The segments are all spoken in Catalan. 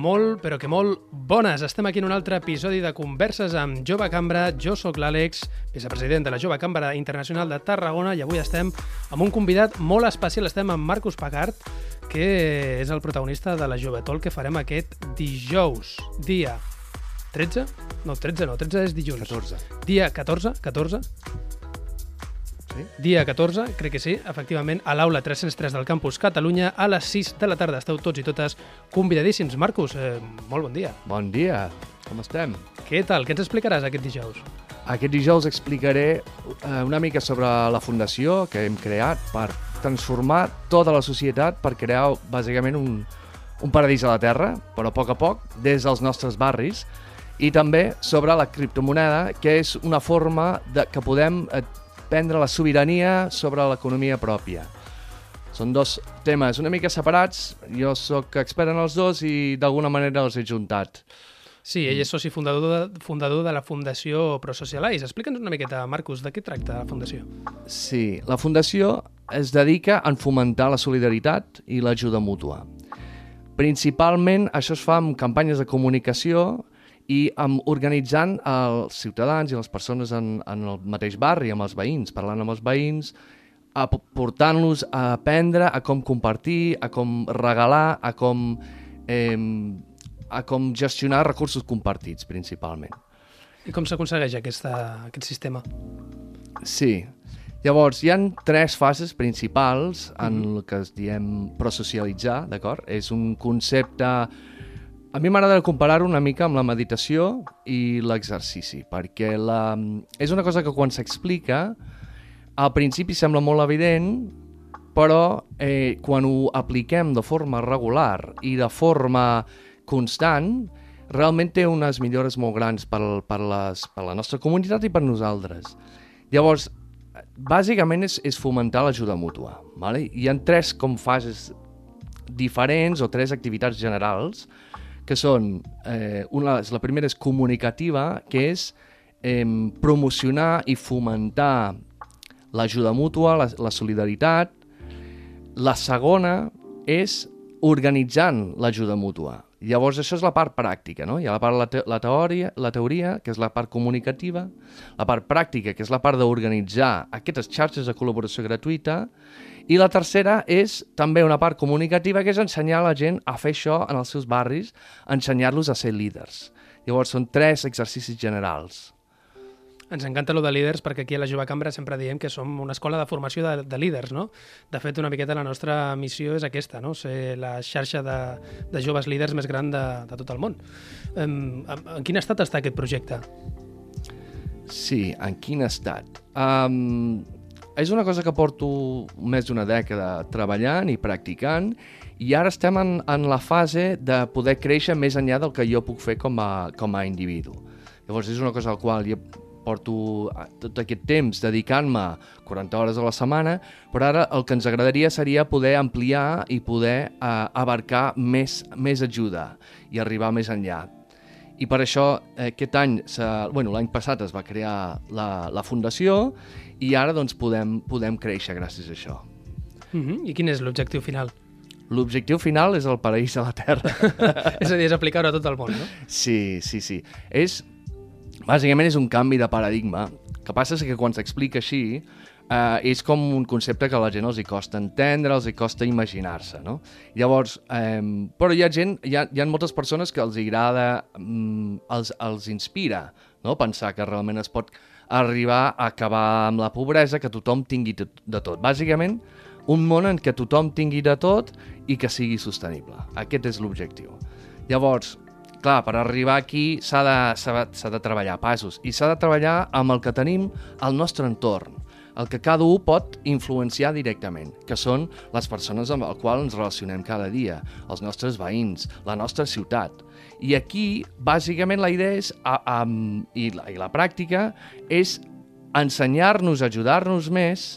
Molt, però que molt bones. Estem aquí en un altre episodi de Converses amb Jove Cambra. Jo sóc l'Àlex, vicepresident de la Jove Cambra Internacional de Tarragona i avui estem amb un convidat molt especial. Estem amb Marcus Pagart, que és el protagonista de la Jovetol que farem aquest dijous, dia 13? No, 13 no, 13 és dilluns. 14. Dia 14, 14, Sí? dia 14, crec que sí, efectivament, a l'aula 303 del Campus Catalunya a les 6 de la tarda. Esteu tots i totes convidadíssims. Marcus, eh, molt bon dia. Bon dia, com estem? Què tal? Què ens explicaràs aquest dijous? Aquest dijous explicaré eh, una mica sobre la fundació que hem creat per transformar tota la societat per crear bàsicament un, un paradís a la Terra, però a poc a poc, des dels nostres barris, i també sobre la criptomoneda, que és una forma de, que podem eh, prendre la sobirania sobre l'economia pròpia. Són dos temes una mica separats, jo sóc expert en els dos i d'alguna manera els he juntat. Sí, ell és soci fundador de, fundador de la Fundació ProSocialize. Explica'ns una miqueta, Marcus, de què tracta la Fundació? Sí, la Fundació es dedica a fomentar la solidaritat i l'ajuda mútua. Principalment això es fa amb campanyes de comunicació i amb organitzant els ciutadans i les persones en, en el mateix barri, amb els veïns, parlant amb els veïns, portant-los a aprendre a com compartir, a com regalar, a com, eh, a com gestionar recursos compartits, principalment. I com s'aconsegueix aquest sistema? Sí. Llavors, hi han tres fases principals en el que es diem prosocialitzar, d'acord? És un concepte... A mi m'agrada comparar-ho una mica amb la meditació i l'exercici, perquè la... és una cosa que quan s'explica al principi sembla molt evident, però eh, quan ho apliquem de forma regular i de forma constant, realment té unes millores molt grans per, per, les, per la nostra comunitat i per nosaltres. Llavors, bàsicament és, és fomentar l'ajuda mútua. Vale? Hi ha tres com fases diferents o tres activitats generals que són, eh, una, la primera és comunicativa, que és eh, promocionar i fomentar l'ajuda mútua, la, la solidaritat. La segona és organitzant l'ajuda mútua. Llavors, això és la part pràctica, no? Hi ha la part la, te la, teoria, la teoria, que és la part comunicativa, la part pràctica, que és la part d'organitzar aquestes xarxes de col·laboració gratuïta, i la tercera és també una part comunicativa, que és ensenyar a la gent a fer això en els seus barris, ensenyar-los a ser líders. Llavors, són tres exercicis generals. Ens encanta lo de líders perquè aquí a la Jove Cambra sempre diem que som una escola de formació de, de líders, no? De fet, una miqueta la nostra missió és aquesta, no? Ser la xarxa de, de joves líders més gran de, de tot el món. En, en, en quin estat està aquest projecte? Sí, en quin estat? Um, és una cosa que porto més d'una dècada treballant i practicant i ara estem en, en la fase de poder créixer més enllà del que jo puc fer com a, com a individu. Llavors és una cosa al qual jo porto tot aquest temps dedicant-me 40 hores a la setmana, però ara el que ens agradaria seria poder ampliar i poder eh, abarcar més, més ajuda i arribar més enllà. I per això eh, aquest any, bueno, l'any passat es va crear la, la fundació i ara doncs podem, podem créixer gràcies a això. Uh -huh. I quin és l'objectiu final? L'objectiu final és el paraís a la Terra. és a dir, és aplicar-ho a tot el món, no? Sí, sí, sí. És, bàsicament és un canvi de paradigma. El que passa és que quan s'explica així eh, és com un concepte que a la gent els hi costa entendre, els hi costa imaginar-se, no? Llavors, eh, però hi ha gent, hi ha, hi ha moltes persones que els agrada, mm, els, els inspira, no? Pensar que realment es pot arribar a acabar amb la pobresa, que tothom tingui de tot. Bàsicament, un món en què tothom tingui de tot i que sigui sostenible. Aquest és l'objectiu. Llavors, clar, per arribar aquí s'ha de, de treballar passos i s'ha de treballar amb el que tenim al nostre entorn. El que cada un pot influenciar directament, que són les persones amb les quals ens relacionem cada dia, els nostres veïns, la nostra ciutat. I aquí, bàsicament, la idea és, a, a, i, la, i la pràctica, és ensenyar-nos, ajudar-nos més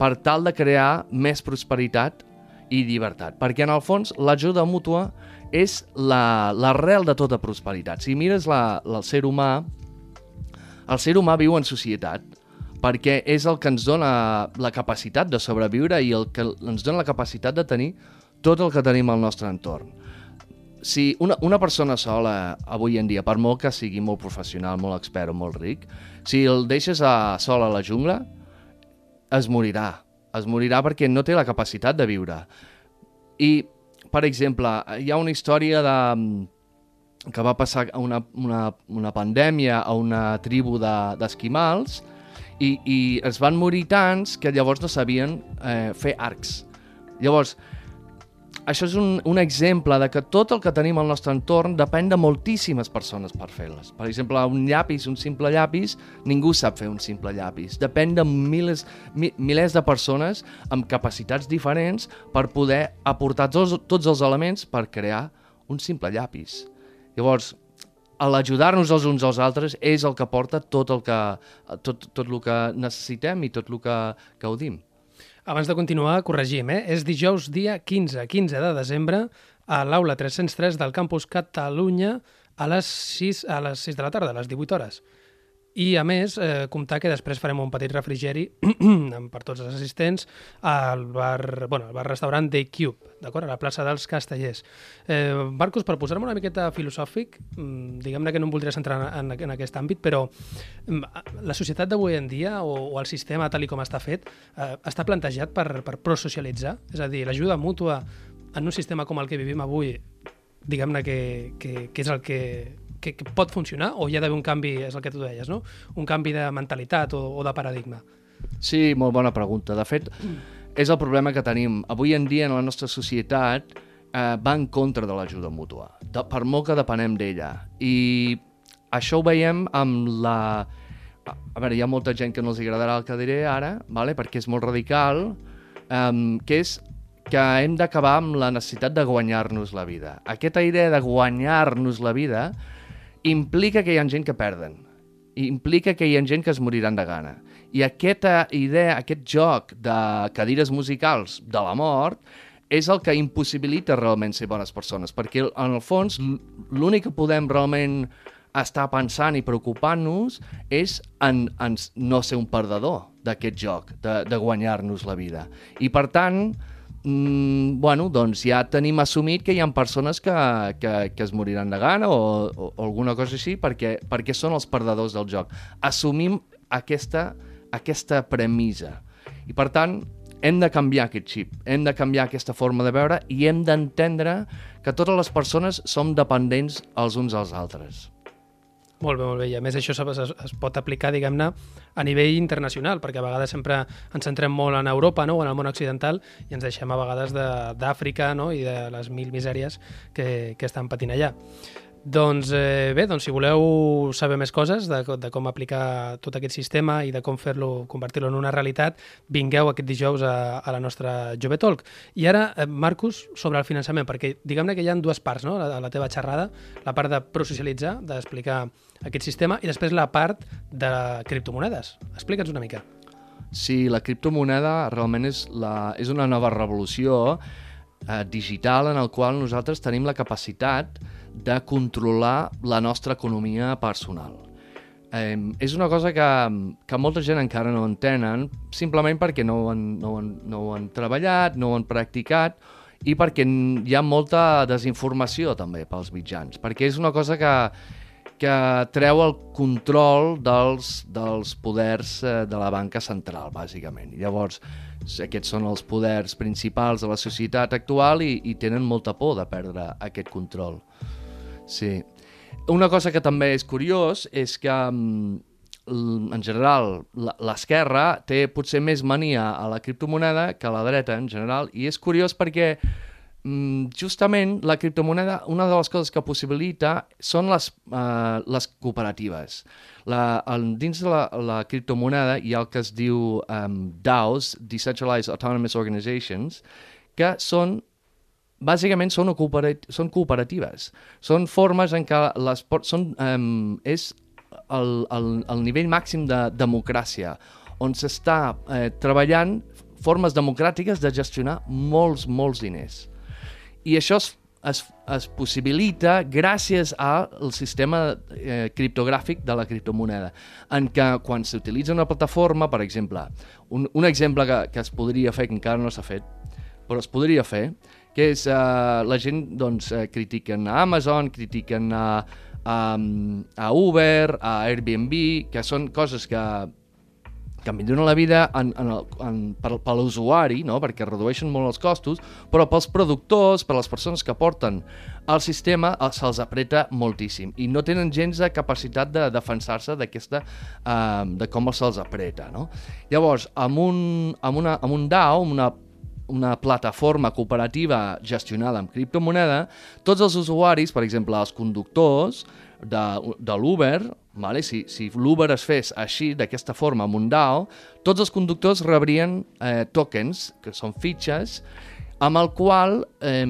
per tal de crear més prosperitat i llibertat. Perquè, en el fons, l'ajuda mútua és l'arrel la, de tota prosperitat. Si mires la, la, el ser humà, el ser humà viu en societat, perquè és el que ens dona la capacitat de sobreviure i el que ens dona la capacitat de tenir tot el que tenim al nostre entorn. Si una, una persona sola avui en dia, per molt que sigui molt professional, molt expert o molt ric, si el deixes a, sol a la jungla, es morirà. Es morirà perquè no té la capacitat de viure. I, per exemple, hi ha una història de, que va passar una, una, una pandèmia a una tribu d'esquimals de, i, i es van morir tants que llavors no sabien eh, fer arcs. Llavors, això és un, un exemple de que tot el que tenim al nostre entorn depèn de moltíssimes persones per fer-les. Per exemple, un llapis, un simple llapis, ningú sap fer un simple llapis. Depèn de milers, mi, milers de persones amb capacitats diferents per poder aportar tots, tots els elements per crear un simple llapis. Llavors, l'ajudar-nos els uns als altres és el que porta tot el que, tot, tot el que necessitem i tot el que gaudim. Abans de continuar, corregim, eh? És dijous dia 15, 15 de desembre, a l'aula 303 del campus Catalunya a les 6, a les 6 de la tarda, a les 18 hores. I, a més, eh, comptar que després farem un petit refrigeri per tots els assistents al bar, bueno, al bar-restaurant The Cube, d'acord? A la plaça dels Castellers. Eh, Marcos, per posar-me una miqueta filosòfic, mm, diguem-ne que no em voldria centrar en, en, en aquest àmbit, però mm, la societat d'avui en dia, o, o el sistema tal com està fet, eh, està plantejat per, per prosocialitzar? És a dir, l'ajuda mútua en un sistema com el que vivim avui, diguem-ne que, que, que és el que que, que pot funcionar o hi ha d'haver un canvi, és el que tu deies, no? un canvi de mentalitat o, o de paradigma? Sí, molt bona pregunta. De fet, és el problema que tenim. Avui en dia en la nostra societat eh, va en contra de l'ajuda mútua, de, per molt que depenem d'ella. I això ho veiem amb la... A veure, hi ha molta gent que no els agradarà el que diré ara, vale? perquè és molt radical, um, que és que hem d'acabar amb la necessitat de guanyar-nos la vida. Aquesta idea de guanyar-nos la vida implica que hi ha gent que perden, implica que hi ha gent que es moriran de gana. I aquesta idea, aquest joc de cadires musicals de la mort és el que impossibilita realment ser bones persones, perquè en el fons l'únic que podem realment estar pensant i preocupant-nos és en, en no ser un perdedor d'aquest joc, de, de guanyar-nos la vida. I per tant, mm, bueno, doncs ja tenim assumit que hi ha persones que, que, que es moriran de gana o, o, alguna cosa així perquè, perquè són els perdedors del joc. Assumim aquesta, aquesta premissa. I per tant, hem de canviar aquest xip, hem de canviar aquesta forma de veure i hem d'entendre que totes les persones som dependents els uns als altres. Molt bé, molt bé. I a més això es, es, pot aplicar, diguem-ne, a nivell internacional, perquè a vegades sempre ens centrem molt en Europa no? o en el món occidental i ens deixem a vegades d'Àfrica no? i de les mil misèries que, que estan patint allà. Doncs eh, bé, doncs si voleu saber més coses de, de com aplicar tot aquest sistema i de com fer-lo, convertir-lo en una realitat, vingueu aquest dijous a, a la nostra Jove Talk. I ara, eh, Marcus, sobre el finançament, perquè diguem-ne que hi ha dues parts, no?, a la, la teva xerrada, la part de prosocialitzar, d'explicar aquest sistema, i després la part de criptomonedes. Explica'ns una mica. Sí, la criptomoneda realment és, la, és una nova revolució eh, digital en el qual nosaltres tenim la capacitat de controlar la nostra economia personal. Eh, és una cosa que, que molta gent encara no entenen, simplement perquè no ho, han, no, ho han, no ho han treballat, no ho han practicat, i perquè hi ha molta desinformació també pels mitjans, perquè és una cosa que, que treu el control dels, dels poders eh, de la banca central, bàsicament. Llavors, aquests són els poders principals de la societat actual i, i tenen molta por de perdre aquest control. Sí. Una cosa que també és curiós és que, mm, en general, l'esquerra té potser més mania a la criptomoneda que la dreta en general, i és curiós perquè mm, justament la criptomoneda, una de les coses que possibilita són les, uh, les cooperatives. La, el, dins de la, la criptomoneda hi ha el que es diu um, DAOs, Decentralized Autonomous Organizations, que són bàsicament són, són cooperatives. Són formes en què són, um, és el, el, el nivell màxim de democràcia, on s'està eh, treballant formes democràtiques de gestionar molts, molts diners. I això es, es, es possibilita gràcies al sistema eh, criptogràfic de la criptomoneda, en què quan s'utilitza una plataforma, per exemple, un, un exemple que, que es podria fer, que encara no s'ha fet, però es podria fer, que és uh, la gent doncs, uh, critiquen a Amazon, critiquen a, a, a Uber, a Airbnb, que són coses que, que milloren la vida en, en el, en, per, per l'usuari, no? perquè redueixen molt els costos, però pels productors, per les persones que porten el sistema, se'ls apreta moltíssim i no tenen gens de capacitat de defensar-se d'aquesta, uh, de com se'ls apreta. No? Llavors, amb un, amb, una, amb un DAO, amb una una plataforma cooperativa gestionada amb criptomoneda, tots els usuaris, per exemple, els conductors de, de l'Uber, vale? si, si l'Uber es fes així, d'aquesta forma, amb un DAO, tots els conductors rebrien eh, tokens, que són fitxes, amb el qual eh,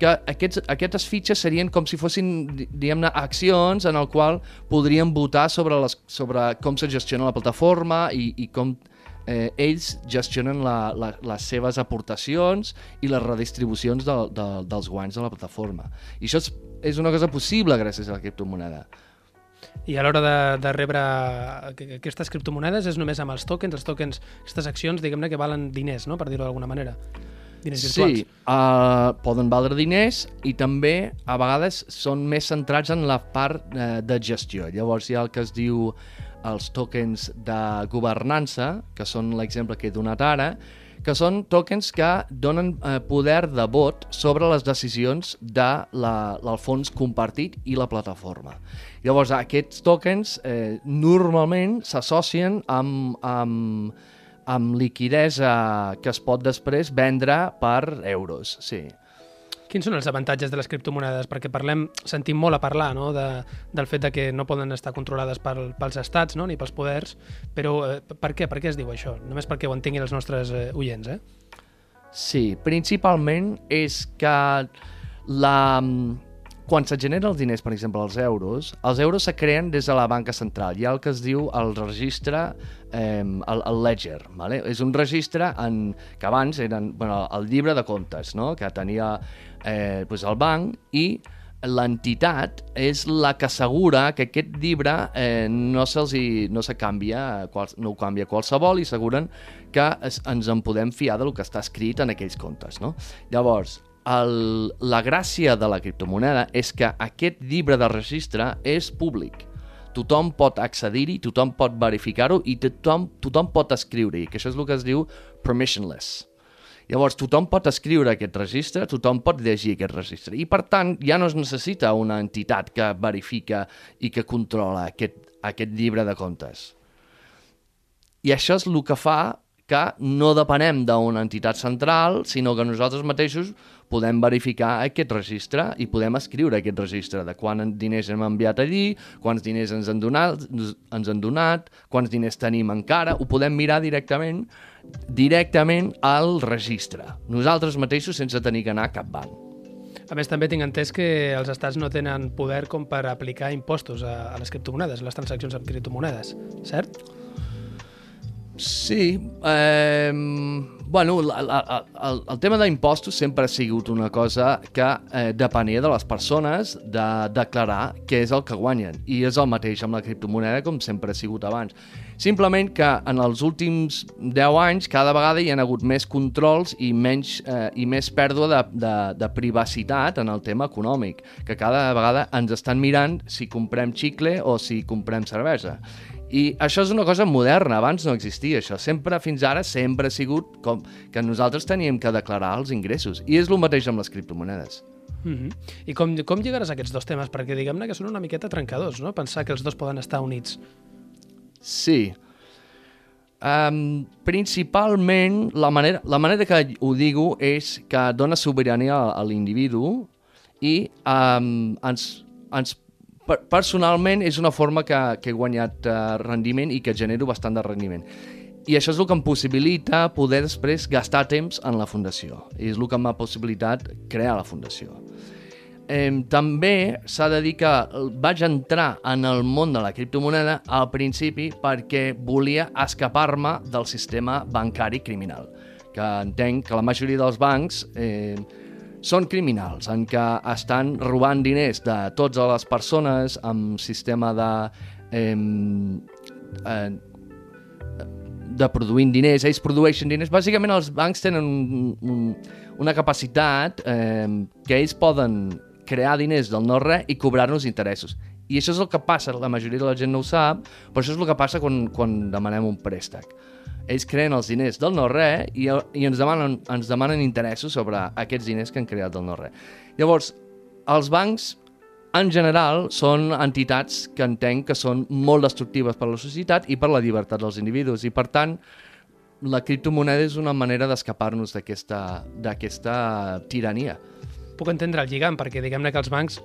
que aquests, aquestes fitxes serien com si fossin, diguem-ne, accions en el qual podrien votar sobre, les, sobre com se gestiona la plataforma i, i com eh, ells gestionen la, la, les seves aportacions i les redistribucions de, de, dels guanys de la plataforma. I això és, és una cosa possible gràcies a la criptomoneda. I a l'hora de, de rebre aquestes criptomonedes és només amb els tokens, els tokens, aquestes accions, diguem-ne, que valen diners, no?, per dir-ho d'alguna manera. Diners virtuals. Sí, uh, poden valdre diners i també a vegades són més centrats en la part uh, de gestió. Llavors hi ha el que es diu els tokens de governança, que són l'exemple que he donat ara, que són tokens que donen eh, poder de vot sobre les decisions de la, del fons compartit i la plataforma. Llavors, aquests tokens eh, normalment s'associen amb, amb, amb liquidesa que es pot després vendre per euros. Sí. Quins són els avantatges de les criptomonedes? Perquè parlem, sentim molt a parlar no? de, del fet de que no poden estar controlades pel, pels estats no? ni pels poders, però eh, per què? Per què es diu això? Només perquè ho entenguin els nostres eh, oients, eh? Sí, principalment és que la, quan se generen els diners, per exemple, els euros, els euros se creen des de la banca central. Hi ha el que es diu el registre, eh, el, el ledger. ¿vale? És un registre en, que abans eren bueno, el llibre de comptes, no? que tenia eh, pues el banc i l'entitat és la que assegura que aquest llibre eh, no se'ls no se canvia, qual, no ho canvia qualsevol i asseguren que es, ens en podem fiar del que està escrit en aquells comptes. No? Llavors, el, la gràcia de la criptomoneda és que aquest llibre de registre és públic. Tothom pot accedir-hi, tothom pot verificar-ho i tothom, tothom pot escriure-hi, que això és el que es diu permissionless. Llavors, tothom pot escriure aquest registre, tothom pot llegir aquest registre. I, per tant, ja no es necessita una entitat que verifica i que controla aquest, aquest llibre de comptes. I això és el que fa que no depenem d'una entitat central, sinó que nosaltres mateixos podem verificar aquest registre i podem escriure aquest registre de quants diners hem enviat allí, quants diners ens han donat, ens han donat quants diners tenim encara, ho podem mirar directament directament al registre, nosaltres mateixos sense tenir que anar a cap banc. A més, també tinc entès que els estats no tenen poder com per aplicar impostos a, a les criptomonedes, les transaccions amb criptomonedes, cert? Sí, eh, bueno, el, el, el tema d'impostos sempre ha sigut una cosa que eh, depenia de les persones de declarar què és el que guanyen i és el mateix amb la criptomoneda com sempre ha sigut abans. Simplement que en els últims 10 anys cada vegada hi ha hagut més controls i, menys, eh, i més pèrdua de, de, de privacitat en el tema econòmic, que cada vegada ens estan mirant si comprem xicle o si comprem cervesa. I això és una cosa moderna, abans no existia això. Sempre, fins ara, sempre ha sigut com que nosaltres teníem que declarar els ingressos. I és el mateix amb les criptomonedes. Mm -hmm. I com, com lligaràs aquests dos temes? Perquè diguem-ne que són una miqueta trencadors, no? Pensar que els dos poden estar units. Sí. Um, principalment, la manera, la manera que ho digo és que dona sobirania a, a l'individu i um, ens, ens per, personalment és una forma que, que he guanyat uh, rendiment i que genero bastant de rendiment. I això és el que em possibilita poder després gastar temps en la fundació. I és el que m'ha possibilitat crear la fundació. Eh, també s'ha de dir que vaig entrar en el món de la criptomoneda al principi perquè volia escapar-me del sistema bancari criminal, que entenc que la majoria dels bancs eh, són criminals, en què estan robant diners de totes les persones amb sistema de... Eh, eh, de produint diners, ells produeixen diners. Bàsicament els bancs tenen un, un, una capacitat eh, que ells poden crear diners del no-res i cobrar-nos interessos. I això és el que passa, la majoria de la gent no ho sap, però això és el que passa quan, quan demanem un préstec. Ells creen els diners del no-res i, i ens, demanen, ens demanen interessos sobre aquests diners que han creat del no-res. Llavors, els bancs, en general, són entitats que entenc que són molt destructives per a la societat i per la llibertat dels individus, i per tant, la criptomoneda és una manera d'escapar-nos d'aquesta tirania puc entendre el lligam, perquè diguem-ne que els bancs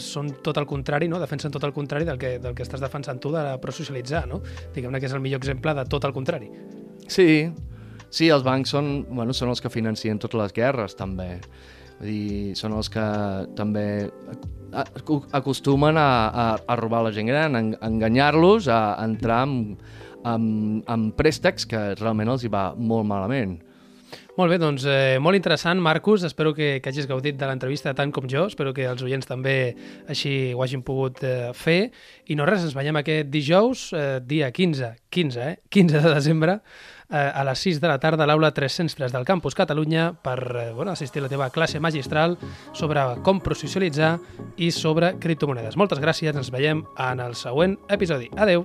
són tot el contrari, no? defensen tot el contrari del que, del que estàs defensant tu de prosocialitzar, no? Diguem-ne que és el millor exemple de tot el contrari. Sí, sí, els bancs són, bueno, són els que financien totes les guerres, també. Vull dir, són els que també acostumen a, a, a robar la gent gran, a enganyar-los, a entrar amb, amb, amb préstecs que realment els hi va molt malament. Molt bé, doncs eh, molt interessant, Marcus. Espero que, que hagis gaudit de l'entrevista tant com jo. Espero que els oients també així ho hagin pogut eh, fer. I no res, ens veiem aquest dijous, eh, dia 15, 15, eh? 15 de desembre, eh, a les 6 de la tarda a l'aula 303 del Campus Catalunya per eh, bueno, assistir a la teva classe magistral sobre com prosocialitzar i sobre criptomonedes. Moltes gràcies, ens veiem en el següent episodi. Adeu!